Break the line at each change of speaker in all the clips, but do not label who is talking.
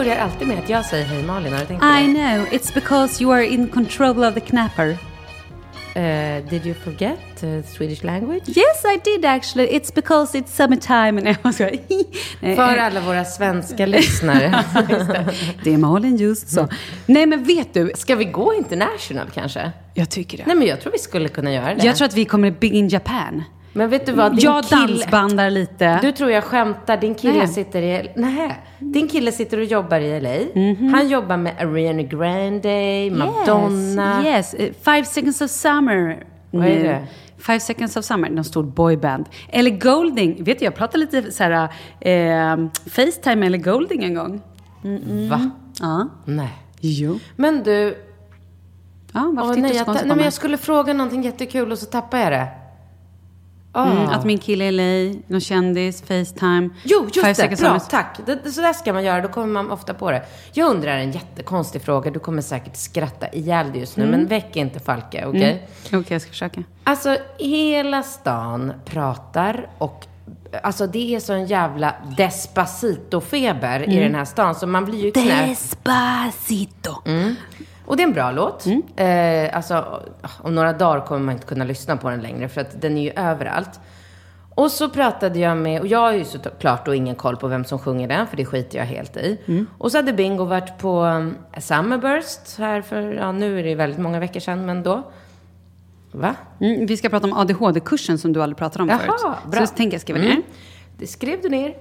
Börjar alltid med att jag säger hej Malin, har du tänkt på
I
det?
know, it's because you are in control of the knapper.
Eh, did you forget uh, Swedish language?
Yes, I did actually. It's because it's summertime. Nej, jag skojar. Nej,
För
eh,
alla våra svenska lyssnare.
Det är Malin just så. Nej, men vet du?
Ska vi gå international kanske?
Jag tycker det.
Nej men jag tror vi skulle kunna göra det.
Jag tror att vi kommer big in Japan.
Men vet du vad? Din
Jag
kille-
dansbandar lite.
Du tror jag skämtar. Din kille
Nej.
sitter i... Nej. Din kille sitter och jobbar i LA. Han jobbar med Ariana Grande, Madonna.
Yes, yes. Eh, Five seconds of summer.
Vad är det?
Five seconds of summer, någon stor boyband. Eller Golding, vet du jag pratade lite så här, eh, Facetime med Ellie Golding en gång.
Va?
Ja.
Nej.
Jo.
Men du...
Ja, varför tittar
nej, jag, nej, men jag skulle fråga någonting jättekul och så tappade jag det. Ah.
Mm, att min kille är LA, någon kändis, Facetime.
Jo, just det. Bra, tack. Det, det, så där ska man göra, då kommer man ofta på det. Jag undrar en jättekonstig fråga. Du kommer säkert skratta ihjäl dig just nu, men väck inte Falke, okej?
Okej, jag ska försöka.
Alltså, hela stan pratar och Alltså det är sån jävla Despacito-feber i den här stan så man blir ju knäpp.
Despacito.
Och det är en bra låt. Eh, alltså, om några dagar kommer man inte kunna lyssna på den längre för att den är ju överallt. Och så pratade jag med, och jag har ju såklart då ingen koll på vem som sjunger den, för det skiter jag helt i. Och så hade Bingo varit på um, Summerburst här för, ja nu är det väldigt många veckor sedan, men då. Va?
Mm, vi ska prata om ADHD-kursen som du aldrig pratade om
Jaha,
förut.
bra.
Så tänker jag skriva ner.
Mm. Det skrev du ner.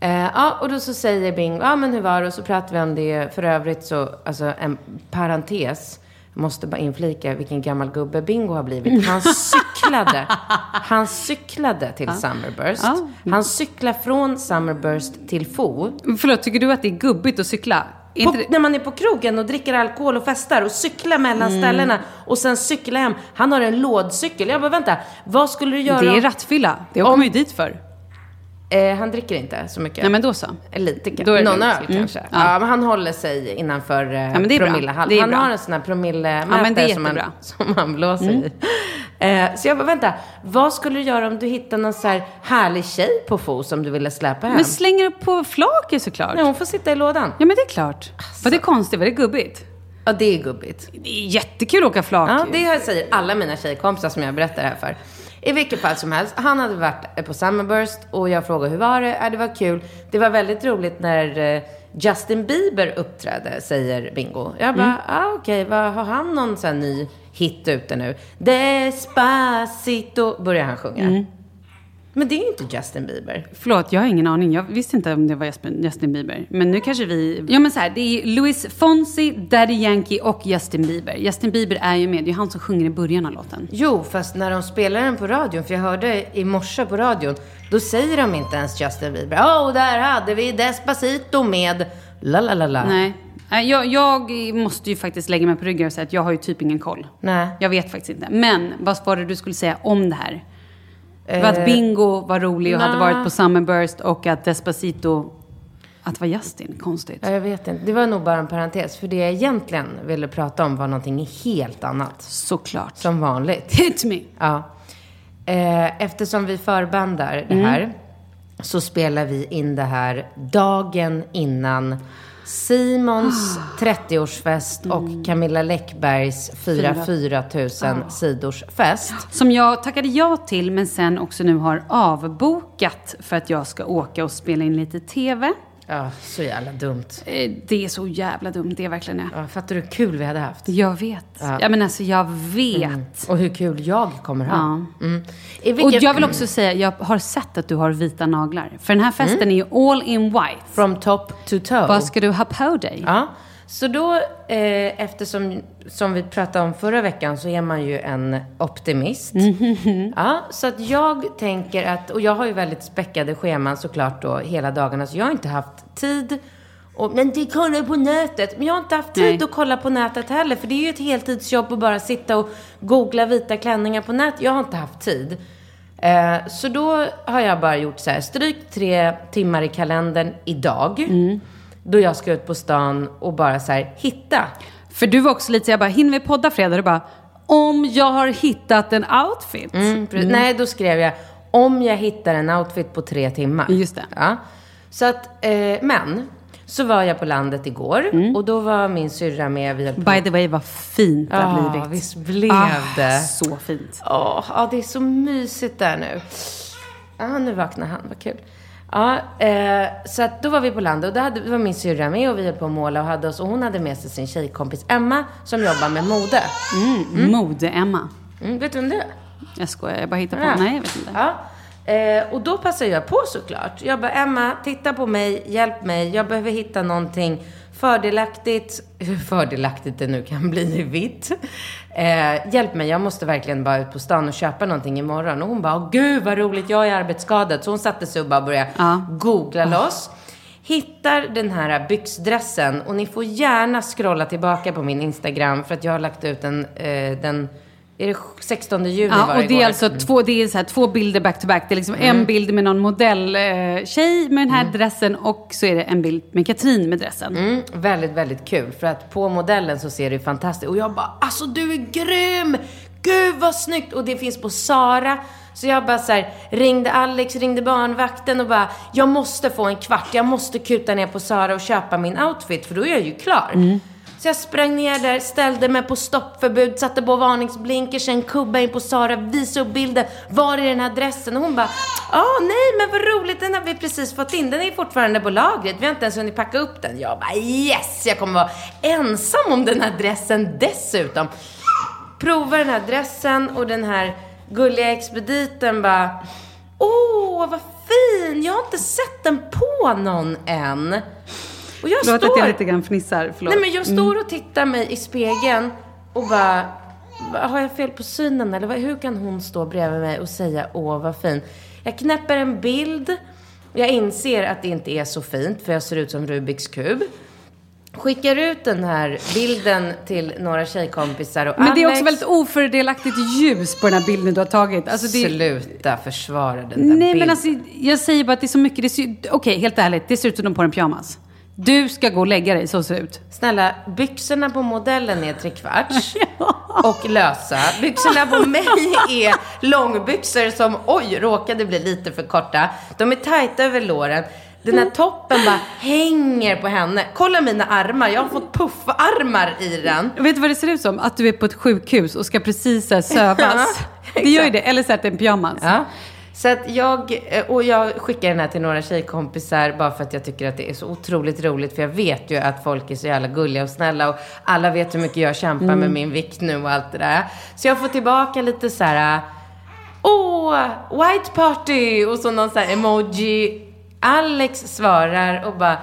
Eh, ja, och då så säger Bingo, ja men hur var det? Och så pratar vi om det. För övrigt så, alltså en parentes. Jag måste bara inflika vilken gammal gubbe Bingo har blivit. Han cyklade. Han cyklade till Summerburst.
Ja.
Han cyklade från Summerburst till Fo.
Förlåt, tycker du att det är gubbigt att cykla?
På,
det...
när man är på krogen och dricker alkohol och festar och cyklar mellan
Mm.
ställena och sen cyklar hem. Han har en lådcykel. Jag bara, vänta, vad skulle du göra?
Det är rattfylla. Det åker man ju dit för.
Eh, han dricker inte så mycket.
Nej, men då så.
Lite
Då är det
Någon öl
Mm.
kanske.
Ja.
Ja. men han håller sig innanför eh.
Det är
Han
bra.
har en sån här promillemätare
Ja,
som, han, som han blåser i. Eh, så jag bara, vänta. Vad skulle du göra om du hittade någon så här härlig tjej på Fo som du ville släpa hem?
Men slänger upp på flaket såklart.
Nej, hon får sitta i lådan.
Ja, men det är klart. Var det konstigt? Var det gubbigt?
Ja, det är gubbigt.
Det är jättekul att åka flak.
Ja, det säger alla mina tjejkompisar som jag berättar det här för. I vilket fall som helst, han hade varit på Summerburst och jag frågade hur var det? Ja, det var kul. Det var väldigt roligt när eh, Justin Bieber uppträdde, säger Bingo. Jag bara,
Mm.
ah, okej, vad har han någon sån ny hit ute nu? Despacito, börjar han sjunga.
Mm.
Men det är ju inte Justin Bieber.
Förlåt, jag har ingen aning. Jag visste inte om det var Justin Bieber. Men nu kanske vi... Ja, men så här, det är Louis Fonsi, Daddy Yankee och Justin Bieber. Justin Bieber är ju med. Det är han som sjunger i början av låten.
Jo, fast när de spelar den på radion, för jag hörde i morse på radion, då säger de inte ens Justin Bieber. Åh, oh, där hade vi Despacito med la la la la.
Nej. Nej, Jag, jag måste ju faktiskt lägga mig på ryggen och säga att jag har ju typ ingen koll.
Nej.
Jag vet faktiskt inte. Men vad var det du skulle säga om det här? Det var att Bingo var rolig och hade
nej.
varit på Summerburst och att Despacito... Att det var Justin. Konstigt.
Ja, jag vet inte. Det var nog bara en parentes. För det jag egentligen ville prata om var någonting helt annat.
Såklart.
Som vanligt.
Hit me!
Ja. Eh, eftersom vi förbandar det här så spelar vi in det här dagen innan Simons 30-årsfest och Camilla Läckbergs fira 4 000 sidors fest.
Som jag tackade ja till men sen också nu har avbokat för att jag ska åka och spela in lite TV.
Ja, så jävla dumt.
Eh, Det är så jävla dumt, det är verkligen det.
Ja, fattar du hur kul vi hade haft?
Jag vet. Ja. men alltså jag vet.
Och hur kul jag kommer ha.
Ja.
Mm. I
Och jag vill också säga, jag har sett att du har vita naglar. För den här festen är ju all in white.
From top to toe.
Vad ska du ha på dig?
Ja, så då eh, eftersom, som vi pratade om förra veckan, så är man ju en optimist. Ja, så att jag tänker att, och jag har ju väldigt späckade scheman såklart då hela dagarna, så jag har inte haft tid och, men det kollar på nätet. Men jag har inte haft tid
Nej.
att kolla på nätet heller. För det är ju ett heltidsjobb att bara sitta och googla vita klänningar på nätet. Jag har inte haft tid. Eh, så då har jag bara gjort så här, stryk tre timmar i kalendern idag. Då jag ska ut på stan och bara så här, hitta.
För du var också lite så jag bara, hinner vi podda fredag? Du bara, om jag har hittat en outfit.
Mm, pre- Nej, då skrev jag, om jag hittar en outfit på tre timmar.
Just det.
Ja. Så att, eh, men, så var jag på landet igår och då var min syrra med. Vi
By the way, vad fint det har
Ja,
blivit.
visst blev
Ah,
det.
Så fint.
Ja, det är så mysigt där nu. Ja, nu vaknar han, vad kul. Ja, eh, så att då var vi på landet och då hade, var min syrra med och vi höll på att måla och hade oss, och hon hade med sig sin tjejkompis Emma som jobbar med mode.
Mm. Mode-Emma.
Mm, vet du vem det är?
Jag skojar, jag bara hittar på.
Ja.
Nej, jag vet inte.
Ja. Eh, och då passar jag på såklart. Jag bara, Emma, titta på mig, hjälp mig. Jag behöver hitta någonting fördelaktigt, hur fördelaktigt det nu kan bli i vitt. Eh, hjälp mig, jag måste verkligen bara ut på stan och köpa någonting imorgon. Och hon bara, gud vad roligt, jag är arbetsskadad. Så hon satte sig och bara började
Ja.
googla loss. Hittar den här byxdressen och ni får gärna scrolla tillbaka på min Instagram för att jag har lagt ut en, eh, den, är det 16 juni
Ja, och det är alltså två, det är så här, två bilder back to back. Det är liksom en bild med någon modelltjej eh, med den här dressen och så är det en bild med Katrin med dressen.
Mm, väldigt, väldigt kul. För att på modellen så ser det ju fantastiskt Och jag bara, alltså du är grym! Gud vad snyggt! Och det finns på Sara. Så jag bara så här, ringde Alex, ringde barnvakten och bara, jag måste få en kvart. Jag måste kuta ner på Sara och köpa min outfit för då är jag ju klar. Så jag sprang ner där, ställde mig på stoppförbud, satte på varningsblinkersen, kubbade in på Sara, visade upp bilden. Var är den här adressen? Och hon bara, ja nej men vad roligt, den har vi precis fått in. Den är fortfarande på lagret, vi har inte ens hunnit packa upp den. Jag bara, yes, jag kommer vara ensam om den här adressen dessutom. Prova den här adressen och den här gulliga expediten bara, åh vad fin, jag har inte sett den på någon än. Och jag
Förlåt
står...
att jag lite grann fnissar. Förlåt.
Nej men jag står och tittar mig i spegeln och bara, "Va, har jag fel på synen eller hur kan hon stå bredvid mig och säga åh vad fin. Jag knäpper en bild, jag inser att det inte är så fint för jag ser ut som Rubiks kub. Skickar ut den här bilden till några tjejkompisar och
Men det är också
Alex,
väldigt ofördelaktigt ljus på den här bilden du har tagit. Alltså det,
Sluta försvara den där
Nej
bilden.
men alltså, jag säger bara att det är så mycket, det ser, okej helt ärligt, det ser ut som de på en pyjamas. Du ska gå och lägga dig, så ser det ut.
Snälla, byxorna på modellen är trekvarts och lösa. Byxorna på mig är långbyxor som, oj, råkade bli lite för korta. De är tajta över låren. Den här toppen bara hänger på henne. Kolla mina armar, jag har fått puffarmar i den.
Vet du vad det ser ut som? Att du är på ett sjukhus och ska precis så här sövas. Det gör ju det, eller så att det är en pyjamas.
Ja. Så att jag, eh, och jag skickar den här till några tjejkompisar bara för att jag tycker att det är så otroligt roligt. För jag vet ju att folk är så jävla gulliga och snälla och alla vet hur mycket jag kämpar med min vikt nu och allt det där. Så jag får tillbaka lite så här, åh, white party och så någon så här emoji. Alex svarar och bara,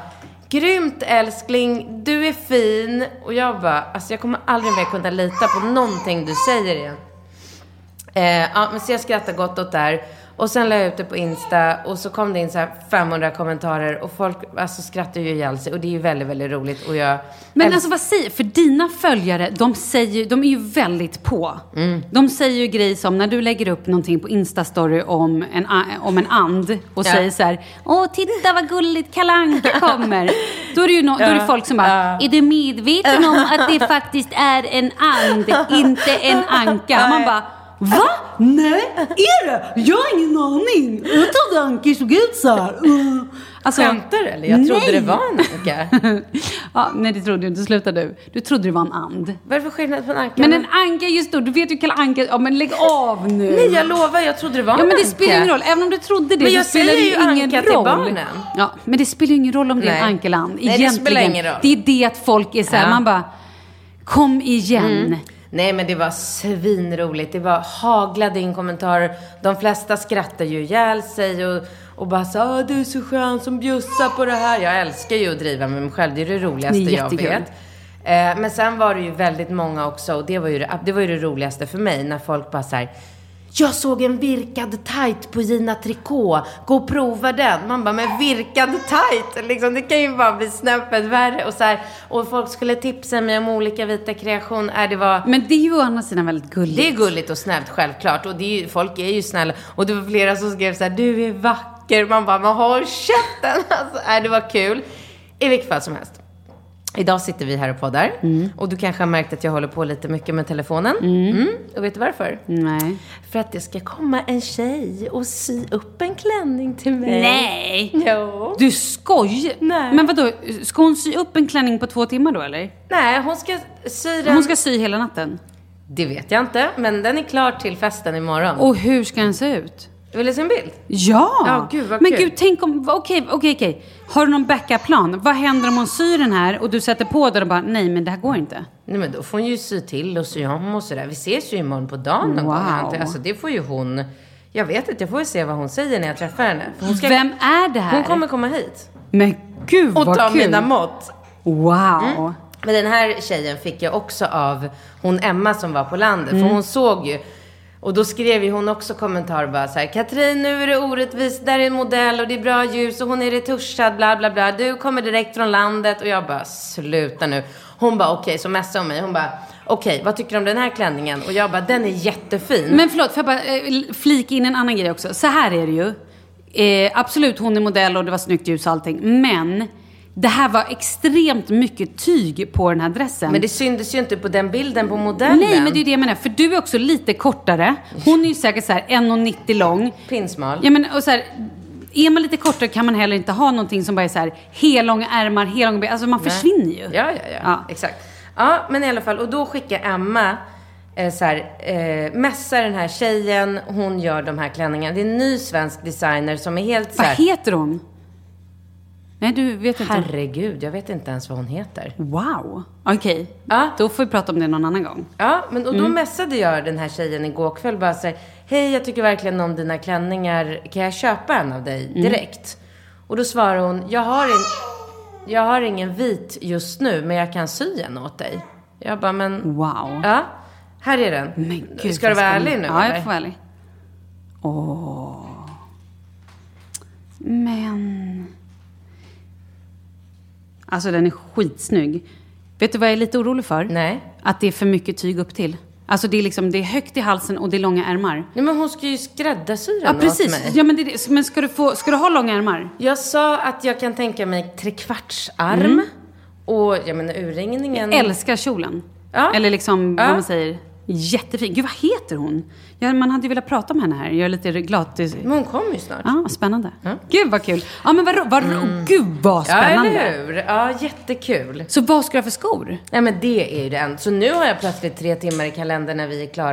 grymt älskling, du är fin. Och jag bara, alltså jag kommer aldrig mer kunna lita på någonting du säger igen. Eh, ja, men så jag skrattade gott åt där. Och sen la jag ut det på Insta och så kom det in så här 500 kommentarer och folk alltså, skrattar ju ihjäl sig och det är ju väldigt, väldigt roligt och jag...
Men
älsk-
alltså vad säger, för dina följare, de säger de är ju väldigt på.
Mm.
De säger ju grejer som när du lägger upp någonting på Instastory om en, om en and och
Ja.
säger så här, åh titta vad gulligt kalanka kommer. då är det ju no, då är det folk som bara, är du medveten om att det faktiskt är en and, inte en anka? Man bara, Va? Nej, är det? Jag har ingen aning. Jag trodde ankor såg ut så här. Uh. Alltså,
Skämtar du eller? Jag trodde
nej.
det var en anka.
ja, nej, det trodde du inte. Sluta du. Du trodde det var en and.
Vad är det för skillnad på en anka?
Men en anka just då, du vet ju Kalle Anka, ja men lägg av nu.
Nej, jag lovar, jag trodde det var en
Ja men det
anka.
spelar ingen roll, även om du trodde det
Men jag
spelar det
säger
ju
ju
ingen
anka till
roll.
barnen.
Ja, men det spelar ju ingen roll om det är en ankeland.
Nej, det
Egentligen.
spelar ingen roll.
Det är det att folk är så här,
Ja.
man bara, kom igen.
Nej men det var svinroligt. Det var haglade in kommentarer. De flesta skrattade ju ihjäl sig och, och bara sa "Åh, du är så skön som bjussar på det här. Jag älskar ju att driva med mig själv. Det är det roligaste
Det är
jag vet. Eh, men sen var det ju väldigt många också och det var ju det, det, var ju det roligaste för mig när folk bara så här. Jag såg en virkad tight på Gina Tricot. Gå och prova den. Man bara, men virkad tight? Liksom, det kan ju bara bli snäppet värre. Och, så här, och folk skulle tipsa mig om olika vita kreationer. Äh, det var...
Men det är ju å andra sidan väldigt gulligt.
Det är gulligt och snällt, självklart. Och är ju, folk är ju snälla. Och det var flera som skrev så här, du är vacker. Man bara, men håll käften. Alltså, äh, det var kul. I vilket fall som helst. Idag sitter vi här och poddar. Och du kanske har märkt att jag håller på lite mycket med telefonen. Mm. Och vet du varför?
Nej.
För att det ska komma en tjej och sy upp en klänning till mig.
Nej!
Jo.
Du skojar?
Nej.
Men vadå, ska hon sy upp en klänning på två timmar då eller?
Nej, hon ska sy den.
Hon ska sy hela natten?
Det vet jag inte, men den är klar till festen imorgon.
Och hur ska den se ut?
Vill du se en bild?
Ja!
Ja, gud, vad
Men
kul.
gud, tänk om... Okej, okej, okej. Har du någon backup-plan? Vad händer om hon syr den här och du sätter på den och bara, nej men det här går inte.
Nej men då får hon ju sy till och sy om och sådär. Vi ses ju imorgon på dagen någon
Wow.
gång. Alltså det får ju hon. Jag vet inte, jag får ju se vad hon säger när jag träffar henne. Hon, ska,
Vem är det här?
hon kommer komma hit.
Men gud
Och
vad
ta
kul!
mina mått.
Wow!
Men den här tjejen fick jag också av hon Emma som var på landet. För hon såg ju. Och då skrev ju hon också kommentar bara så här. Katrin, nu är det orättvist. Där är en modell och det är bra ljus och hon är retuschad, bla bla bla. Du kommer direkt från landet. Och jag bara, sluta nu. Hon bara, okej, så messade hon mig. Hon bara, okej, vad tycker du om den här klänningen? Och jag bara, den är jättefin.
Men förlåt, får jag bara eh, flika in en annan grej också? Så här är det ju. Eh, absolut, hon är modell och det var snyggt ljus och allting. Men det här var extremt mycket tyg på den här dressen.
Men det syntes ju inte på den bilden på modellen.
Nej, men det är ju det jag menar. För du är också lite kortare. Hon är ju säkert så här 1,90 lång.
Pinsmal.
Ja, men och så här, är man lite kortare kan man heller inte ha någonting som bara är så här hellånga ärmar, hellånga ben. Alltså man försvinner ju.
Ja, ja, ja,
Ja.
Exakt. Ja, men i alla fall. Och då skickar Emma eh, så här, eh, messar den här tjejen, hon gör de här klänningarna. Det är en ny svensk designer som är helt så
Vad heter hon? Nej, du vet inte.
Herregud, jag vet inte ens vad hon heter.
Wow. Okej.
Ja.
Då får vi prata om det någon annan gång.
Ja, men och då messade jag den här tjejen igår kväll bara så här, Hej, jag tycker verkligen om dina klänningar. Kan jag köpa en av dig direkt? Och då svarar hon, jag har, en, jag har ingen vit just nu, men jag kan sy en åt dig. Jag bara, men
Wow.
ja, här är den.
Men gud,
Ska du vara ärlig nu
Ja,
eller?
jag får vara ärlig. Åh. Men... Alltså den är skitsnygg. Vet du vad jag är lite orolig för?
Nej.
Att det är för mycket tyg upp till. Alltså det är liksom, det är högt i halsen och det är långa ärmar.
Nej, men hon ska ju skräddarsy den
Ja, precis.
mig.
Ja, men, det. men ska, du få, ska du ha långa ärmar?
Jag sa att jag kan tänka mig trekvartsarm.
Mm.
Och jag menar urringningen.
Jag älskar kjolen.
Ja.
Eller liksom,
Ja.
vad man säger, jättefin. Gud, vad heter hon? Ja, man hade ju velat prata om henne här. Jag är lite glad.
Men hon kommer ju snart.
Ja, spännande. Gud vad kul. Ja men vad, vad ro- Gud vad
Ja,
spännande.
eller hur? Ja, jättekul.
Så vad ska du ha för skor?
Nej, men det är ju det enda. Så nu har jag plötsligt tre timmar i kalendern när vi är klara.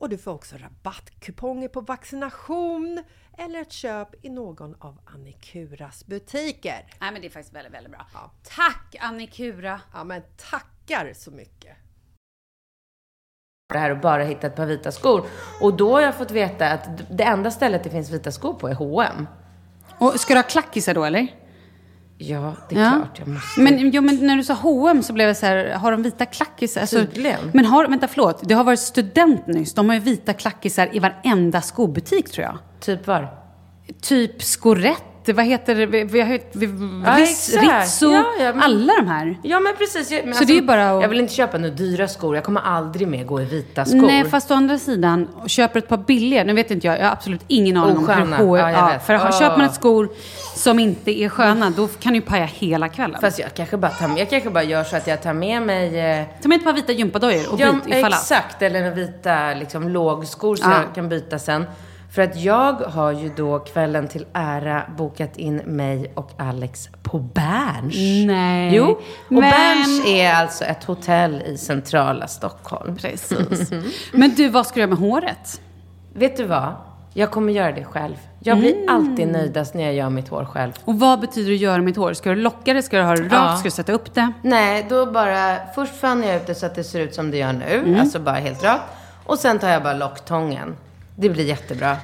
och du får också rabattkuponger på vaccination eller ett köp i någon av Annikuras butiker.
Nej, men det är faktiskt väldigt, väldigt bra. Tack Annikura!
Ja, men tackar så mycket!
det här och bara hitta ett par vita skor. Och då har jag fått veta att det enda stället det finns vita skor på är H&M.
Och ska du ha klackisar då eller?
Ja, det är
Ja.
klart jag måste.
Men, jo, men när du sa H&M så blev jag så här, har de vita klackisar? Alltså,
Tydligen.
Men har, vänta förlåt, det har varit student nyss. De har ju vita klackisar i varenda skobutik tror jag.
Typ var?
Typ Skorett, vad heter det? Vi, har vi,
Ja, exakt.
Rizzo,
Ja, ja, men-
alla de här.
Ja men precis. Jag, men
Så det är ju bara att-
Jag vill inte köpa några dyra skor. Jag kommer aldrig mer gå i vita skor.
Nej, fast å andra sidan, köper ett par billiga, nu vet inte jag, jag har absolut ingen aning om hur H&M
Ja, jag vet.
För
Åh.
köper man ett skor som inte är sköna, då kan du paja hela kvällen.
Fast jag kanske bara, tar, jag kanske bara gör så att jag tar med mig eh,
Ta med ett par vita gympadojor och
Ja,
byt ifall att.
exakt. Eller vita liksom, lågskor så
Ja.
jag kan byta sen. För att jag har ju då kvällen till ära bokat in mig och Alex på Berns.
Nej.
Jo, och
Men-
Berns är alltså ett hotell i centrala Stockholm.
Precis. Men du, vad ska du göra med håret?
Vet du vad? Jag kommer göra det själv. Jag blir
Mm.
alltid nöjdast när jag gör mitt hår själv.
Och vad betyder det att göra mitt hår? Ska du locka det? Ska du ha det rakt?
Ja.
Ska du sätta upp det?
Nej, då bara... Först fann jag ut det så att det ser ut som det gör nu.
Mm.
Alltså bara helt rakt. Och sen tar jag bara locktången. Det blir jättebra.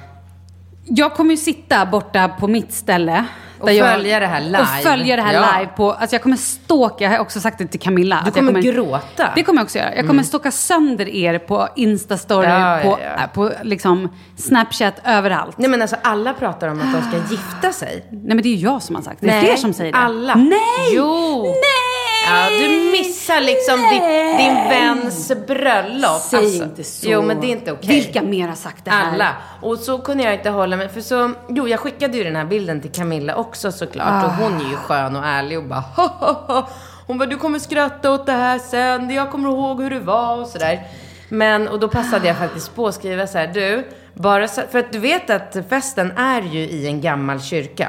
Jag kommer ju sitta borta på mitt ställe.
Och
där jag-
följa det här live.
Och följa det här
Ja.
live på... Alltså jag kommer stalka, jag har också sagt det till Camilla.
Du
att jag
kommer gråta.
Det kommer jag också göra. Jag kommer stalka sönder er på Instastory,
Ja,
på,
ja,
på liksom Snapchat, överallt.
Nej men alltså alla pratar om att de ska gifta sig.
Nej men det är ju jag som har sagt det. Det är fler som säger det.
alla.
Nej!
Jo!
Nej!
Ja, du missar liksom din, din väns bröllop.
Säg
Alltså,
inte så.
Jo, men det är inte okej.
Vilka mer har sagt det här?
Alla. Och så kunde jag inte hålla mig. För så, jo, jag skickade ju den här bilden till Camilla också såklart. Och hon är ju skön och ärlig och bara ho, ho, ho. Hon bara, du kommer skratta åt det här sen. Jag kommer ihåg hur det var och sådär. Men, och då passade jag faktiskt på att skriva så här, du, bara så, för att du vet att festen är ju i en gammal kyrka.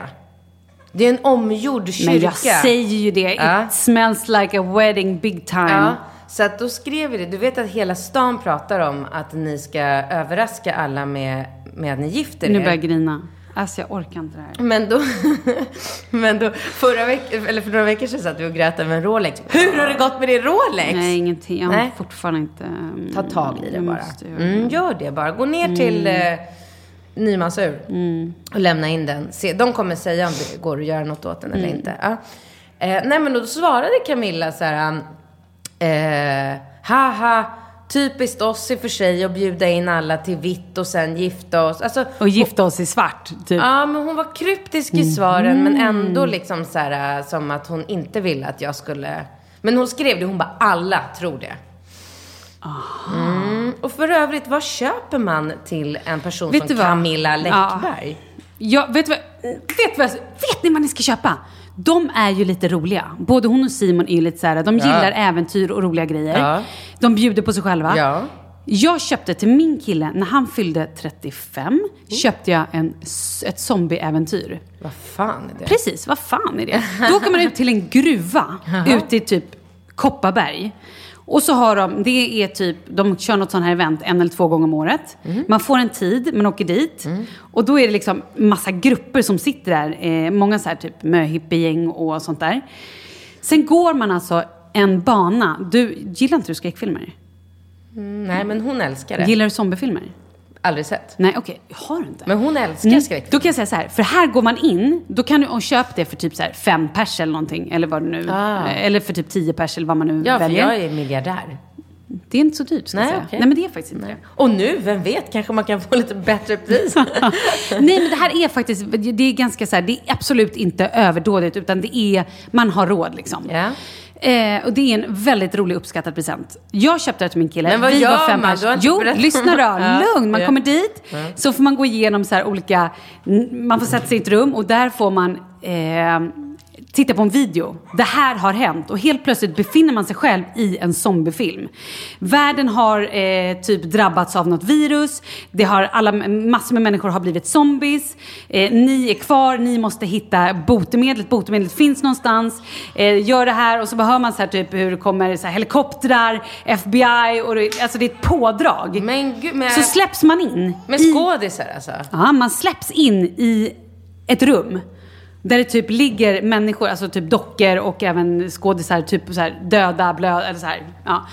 Det är en omgjord kyrka.
Men jag säger ju det.
Ja.
It smells like a wedding big time.
Ja, så att då skrev vi det. Du vet att hela stan pratar om att ni ska överraska alla med, med att ni gifter
Nu
er.
börjar jag grina. Alltså jag orkar inte det här.
Men då, men då förra veckan, eller för några veckor sedan satt vi och grät över en Rolex. Hur har det gått med din Rolex?
Nej, ingenting. Jag har
Nej.
fortfarande inte... mm,
Ta tag i det
jag
bara. Mm, gör det bara. Gå ner till eh, Nymansur
Mm.
och lämna in den. Se, de kommer säga om det går att göra något åt den eller
Mm.
inte. Ja. Eh, nej, men då svarade Camilla så här. Eh, haha, typiskt oss i och för sig att bjuda in alla till vitt och sen gifta oss. Alltså,
Och gifta oss i svart, typ.
Ja, men hon var kryptisk i svaren men ändå liksom så här, äh, som att hon inte ville att jag skulle... Men hon skrev det, hon bara alla tror det. Mm. Och för övrigt, vad köper man till en person
Vet
som? Camilla Läckberg?
Ja, vet, du vad, vet, vad, vet ni vad ni ska köpa? De är ju lite roliga. Både hon och Simon är ju lite så här, de
Ja.
gillar äventyr och roliga grejer.
Ja.
De bjuder på sig själva.
Ja.
Jag köpte till min kille, när han fyllde 35, köpte jag en, ett zombieäventyr.
Vad fan är det?
Precis, vad fan är det? Då åker man ut till en gruva ute i typ Kopparberg. Och så har de, det är typ, de kör något sånt här event en eller två gånger om året. Man får en tid, man åker dit. Och då är det liksom massa grupper som sitter där. Eh, många så här typ möhippiegäng och sånt där. Sen går man alltså en bana. Du, gillar inte du skräckfilmer?
Mm, nej, men hon älskar det.
Gillar du zombiefilmer?
Aldrig sett.
Nej, okej. Har du inte?
Men hon älskar
Mm.
skräckfilm.
Då kan jag säga så här, för här går man in, då kan du och köpa det för typ så här fem pers eller någonting. Eller vad nu,
Ah.
eller för typ tio pers eller vad man nu
Ja, för
väljer.
jag är miljardär.
Det är inte så dyrt, ska jag
Nej,
säga.
okej.
Nej, men det är faktiskt inte det.
Och nu, vem vet, kanske man kan få lite bättre pris.
Nej, men det här är faktiskt, det är ganska så här, det är absolut inte överdådigt, utan det är, man har råd liksom.
Ja.
Eh, och det är en väldigt rolig uppskattad present. Jag köpte det till min kille.
Men vad
Vi var
gör
fem
man?
pers. Jo, lyssna då.
Ja.
Lugn. Man kommer dit, så får man gå igenom så olika... Man får sätta sig i ett rum och där får man eh, titta på en video. Det här har hänt. Och helt plötsligt befinner man sig själv i en zombiefilm. Världen har eh, typ drabbats av något virus. Det har alla, massor med människor har blivit zombies. Eh, ni är kvar, ni måste hitta botemedlet. Botemedlet finns någonstans. Eh, gör det här och så hör man så här typ hur det kommer så här helikoptrar, FBI och det, alltså det är ett pådrag.
Men gud, men...
Så släpps man in.
Med skådisar alltså?
Ja, man släpps in i ett rum. Där det typ ligger människor, alltså typ dockor och även skådisar, typ så här döda, blöda eller så här. Ja.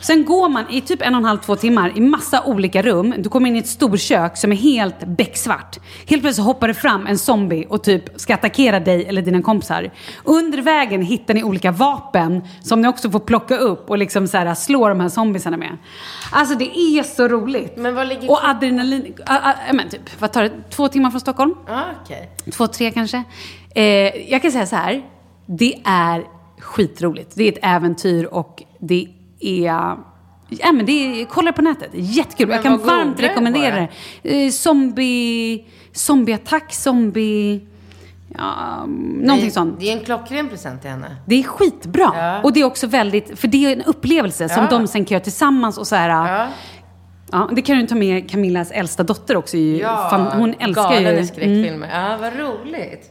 Sen går man i typ en och en halv, två timmar i massa olika rum. Du kommer in i ett storkök som är helt becksvart. Helt plötsligt hoppar det fram en zombie och typ ska attackera dig eller dina kompisar. Under vägen hittar ni olika vapen som ni också får plocka upp och liksom så här slå de här zombiesarna med. Alltså det är så roligt.
Men vad ligger-
Och adrenalin, ah, ah, ja, men typ, vad tar det? Två timmar från Stockholm?
Ja, okej.
Två, tre kanske. Eh, jag kan säga så här. Det är skitroligt. Det är ett äventyr och det är... Ja, men det är, kolla på nätet. Jättekul.
Men
jag kan varmt rekommendera det. Eh, zombie... Zombieattack, zombie... Ja, någonting
det,
sånt.
Det är en klockren present till henne.
Det är skitbra.
Ja.
Och det är också väldigt... För det är en upplevelse som
Ja.
de sen kan göra tillsammans och så här...
Ja.
Ja, det kan du ta med Camillas äldsta dotter också. Ju. Fan, hon älskar ju... Mm.
skräckfilmer. Ja, vad roligt.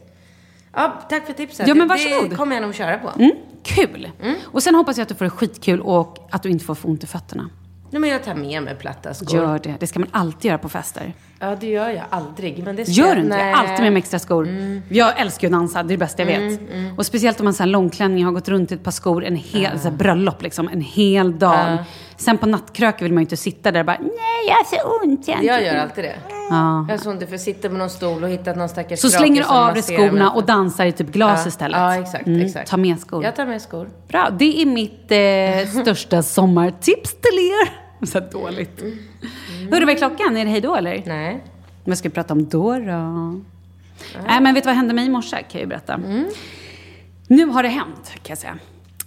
Ja, tack för tipset.
Ja, men varsågod.
Det kommer jag nog köra på.
Mm, kul! Och sen hoppas jag att du får det skitkul och att du inte får få ont i fötterna.
Nej, men jag tar med mig platta skor.
Gör det. Det ska man alltid göra på fester.
Ja, det gör jag aldrig. Men det ska
Gör du inte?
Nej.
Alltid med mig extra skor. Jag älskar ju att dansa, det är det bästa jag vet. Och speciellt om man har långklänning, har gått runt i ett par skor, en hel, så här, bröllop liksom, en hel dag. Sen på nattkröken vill man ju inte sitta där och bara, nej jag har så ont. Jag,
Jag gör alltid det.
Ja.
Jag har så ont för att sitta på någon stol och hittat någon stackars
Så slänger du av dig skorna och dansar i typ glas
Ja.
istället.
Ja, exakt, exakt.
Ta med skor.
Jag tar med skor.
Bra, det är mitt eh, största sommartips till er. Så dåligt. Hörru, vad är klockan? Är det hej då eller?
Nej.
Vad ska vi prata om då då? Nej, men vet du vad hände mig i morse? Kan jag ju berätta. Nu har det hänt, kan jag säga.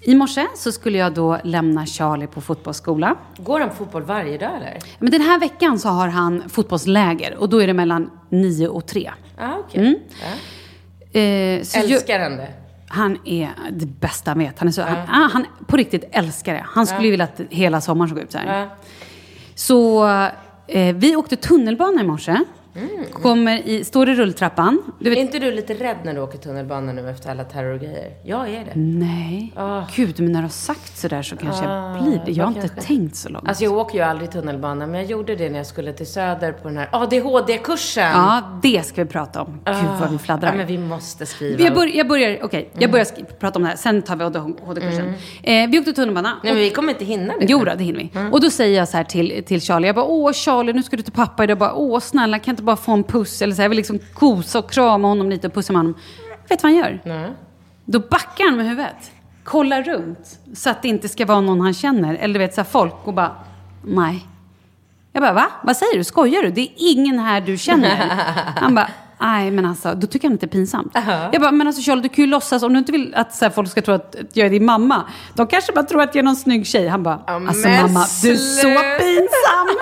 I morse så skulle jag då lämna Charlie på fotbollsskola.
Går han fotboll varje dag eller?
Men den här veckan så har han fotbollsläger och då är det mellan 9 och 3.
Ja, okej.
Mm.
Ja.
Eh, så
Älskar han det?
Han är det bästa han vet. Han, är så, han, ah, han på riktigt älskar det. Han skulle ju vilja att hela sommaren såg ut så här.
Ja.
Så Eh, vi åkte tunnelbana i morse. Kommer i, står i rulltrappan. Du vet,
Är inte du lite rädd när du åker tunnelbana nu efter alla terrorgrejer? Jag är det.
Nej.
Ah.
Gud, men när du har sagt sådär så kanske jag blir det. Jag har inte
kanske.
tänkt så långt.
Alltså jag åker ju aldrig tunnelbana, men jag gjorde det när jag skulle till Söder på den här ADHD-kursen.
Ja, det ska vi prata om. Gud vad vi fladdrar.
Ja, men vi måste skriva.
Jag, bör, jag börjar, okej, jag börjar sk- prata om det här. Sen tar vi ADHD-kursen. Eh, vi åkte tunnelbana.
Nej, men vi kommer inte hinna det.
Jo då, det hinner vi. Och då säger jag så här till, till Charlie, jag bara åh Charlie nu ska du till pappa idag. Jag bara åh snälla kan jag inte bara få en puss? Eller så här, jag vill liksom kosa och krama honom lite och pussa med honom. Vet du vad han gör?
Nej.
Då backar han med huvudet. Kollar runt. Så att det inte ska vara någon han känner. Eller du vet så här, folk och bara nej. Jag bara va? Vad säger du? Skojar du? Det är ingen här du känner. Han bara Nej, men alltså, då tycker han att det är pinsamt. Jag bara, men alltså Charlie, du kan ju låtsas, om du inte vill att så här, folk ska tro att jag är din mamma, de kanske bara tror att jag är någon snygg tjej. Han bara, alltså
men
mamma, du är så pinsam.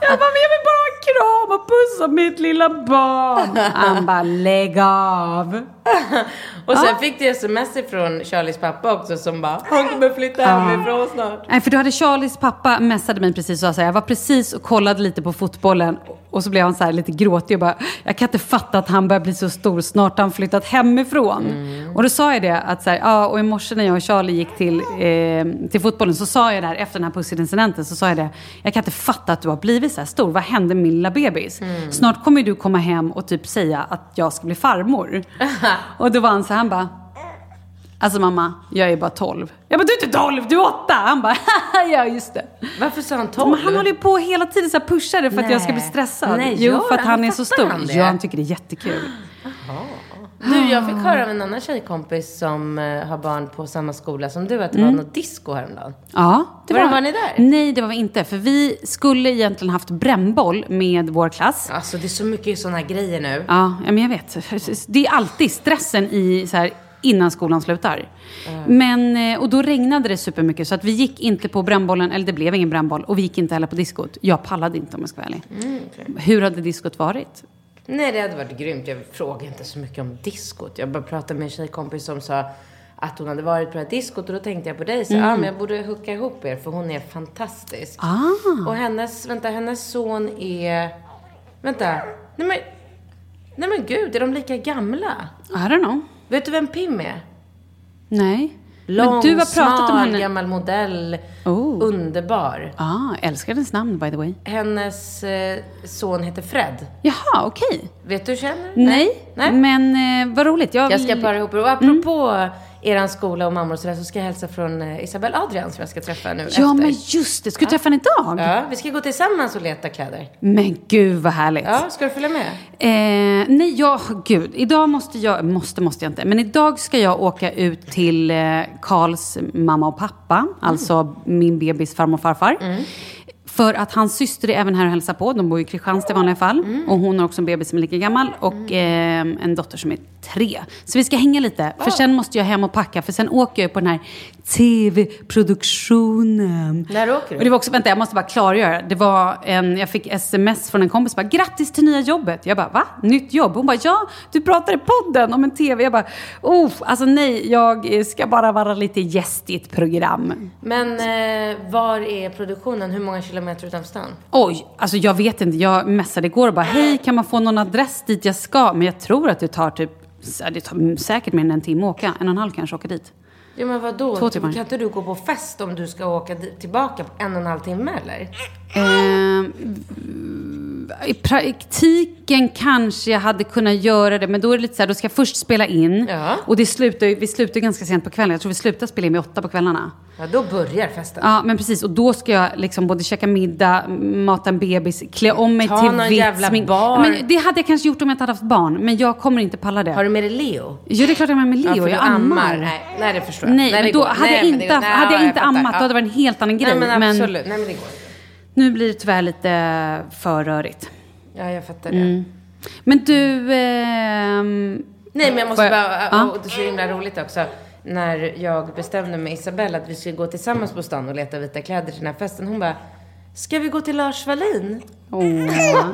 jag bara, men jag vill bara ha kram och pussa mitt lilla barn. Han bara, lägg av.
Och sen fick du sms ifrån Charlies pappa också som bara, han kommer flytta hemifrån snart.
Nej, för då hade Charlies pappa messade mig precis och sa så här, jag var precis och kollade lite på fotbollen och så blev han så här lite gråtig och bara, jag kan inte fatta att han börjar bli så stor, snart har han flyttat hemifrån. Och då sa jag det att så här, ja, och i morse när jag och Charlie gick till, eh, till fotbollen så sa jag det här, efter den här pussincidenten så sa jag det, jag kan inte fatta att du har blivit så här stor, vad hände med min lilla bebis? Snart kommer du komma hem och typ säga att jag ska bli farmor. och då var han så här, han bara, Alltså mamma, jag är bara 12. Jag bara, du är inte 12, du är 8! Han bara, ja just det.
Varför sa han 12?
Men han håller ju på hela tiden så pushar det för att jag ska bli
Nej.
stressad.
Nej,
jo, för att
han?
han är så stor.
han det?
Ja, han tycker det är jättekul.
Du, jag fick höra av en annan tjejkompis som eh, har barn på samma skola som du att det var något disco häromdagen.
Ja, det
Var- var ni där?
Nej, det var vi inte. För vi skulle egentligen haft brännboll med vår klass.
Alltså det är så mycket sådana grejer nu.
Ja, men jag vet. Det är alltid stressen i så här, innan skolan slutar. Men, eh, och då regnade det supermycket så att vi gick inte på brännbollen, eller det blev ingen brännboll, och vi gick inte heller på diskot. Jag pallade inte om jag ska vara ärlig. Hur hade diskot varit?
Nej, det hade varit grymt. Jag frågar inte så mycket om diskot. Jag bara pratade med en tjejkompis som sa att hon hade varit på det här diskot och då tänkte jag på dig. Så, ja, men jag borde hooka ihop er för hon är fantastisk.
Ah.
Och hennes, vänta, hennes son är, vänta, nej men, nej men gud, är de lika gamla?
I don't know.
Vet du vem Pim är?
Nej.
Lång,
men du har pratat om
smal,
henne.
gammal modell.
Oh.
Underbar.
Ah, älskar hennes namn by the way.
Hennes eh, son heter Fred.
Jaha, okej.
Vet du hur känner?
Nej,
Nej.
men eh, vad roligt. Jag,
Jag ska para ihop. Och apropå eran skola och mammor och sådär så ska jag hälsa från eh, Isabel Adrian som jag ska träffa nu
Ja,
efter.
men just det. Ska du träffa henne idag?
Ja, vi ska gå tillsammans och leta kläder.
Men gud vad härligt.
Ja, ska du följa med?
Eh, nej, jag, gud. Idag måste jag, måste, måste jag inte. Men idag ska jag åka ut till eh, Karls mamma och pappa. Alltså min bebis farmor och farfar. För att hans syster är även här och hälsar på. De bor i Kristianstad i vanliga fall. Och hon har också en bebis som är lika gammal. Och eh, en dotter som är tre. Så vi ska hänga lite. För sen måste jag hem och packa. För sen åker jag på den här TV-produktionen.
När åker du?
Och det var också, vänta jag måste bara klargöra. Det var en, jag fick sms från en kompis bara, grattis till nya jobbet. Jag bara, va? Nytt jobb? Hon bara, ja, du pratar i podden om en TV. Jag bara, oh, alltså nej, jag ska bara vara lite gäst i ett program.
Men eh, var är produktionen? Hur många kilometer utanför stan?
Oj, alltså jag vet inte. Jag messade igår och bara, hej, kan man få någon adress dit jag ska? Men jag tror att det tar typ, det tar säkert mer än en timme att åka. En och en halv kanske åka dit.
Ja, men vadå?
Två timmar.
Kan inte du gå på fest om du ska åka tillbaka på en och en halv timme eller?
Ehm, I praktiken kanske jag hade kunnat göra det, men då är det lite så här, då ska jag först spela in.
Ja.
Och det slutar, vi slutar ganska sent på kvällen. Jag tror vi slutar spela in vid åtta på kvällarna.
Ja, då börjar festen.
Ja, men precis. Och då ska jag liksom både käka middag, mata en bebis, klä om mig
Ta
till
någon
vitt
jävla
smink.
bar.
Men det hade jag kanske gjort om jag inte hade haft barn. Men jag kommer inte palla det.
Har du med dig Leo?
Ja, det är klart jag är med mig Leo.
för
jag
du
ammar.
Nej, nej, det förstår jag.
Nej, men
det
då
går.
hade
Nej,
jag
men
inte,
Nej,
hade jag
ja,
inte ammat,
Ja.
då hade det varit en helt annan grej.
Nej, men absolut. Nej, men det går.
Nu blir det tyvärr lite för rörigt.
Ja, jag fattar det.
Mm. Men du... ehm,
Nej, men jag måste bara...
Ja.
Och det är så himla roligt också. När jag bestämde med Isabella att vi skulle gå tillsammans på stan och leta vita kläder till den här festen. Hon bara, ska vi gå till Lars Wallin?
åh.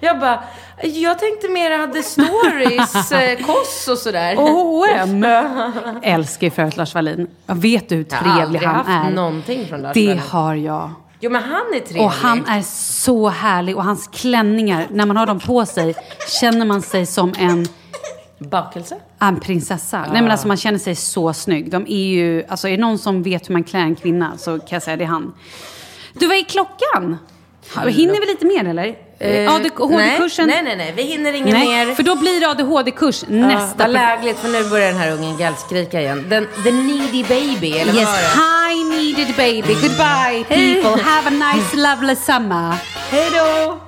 Jag bara, jag tänkte mer hade stories, eh, koss och sådär.
H&M Älskar för övrigt Lars Wallin. Vet du hur
Jag har
trevlig
aldrig
han
haft
är?
någonting från Lars
Det
Wallin.
har jag.
Jo, men han är trevlig.
Och han är så härlig. Och hans klänningar, när man har dem på sig, känner man sig som en,
Bakelse?
en prinsessa. Nej men alltså man känner sig så snygg. De är ju, alltså är det någon som vet hur man klär en kvinna så kan jag säga det är han. Du, vad är klockan? Hinner vi lite mer eller?
Eh,
ADHD-kursen?
Nej, nej, nej, vi hinner inget
Nej,
mer.
för då blir det ADHD-kurs
Ja,
nästa
vad lägligt, för nu börjar den här ungen gallskrika igen. Den, the needy baby, eller vad
Yes,
var det?
Hi baby. Goodbye people. Have a nice lovely summer.
Hej då!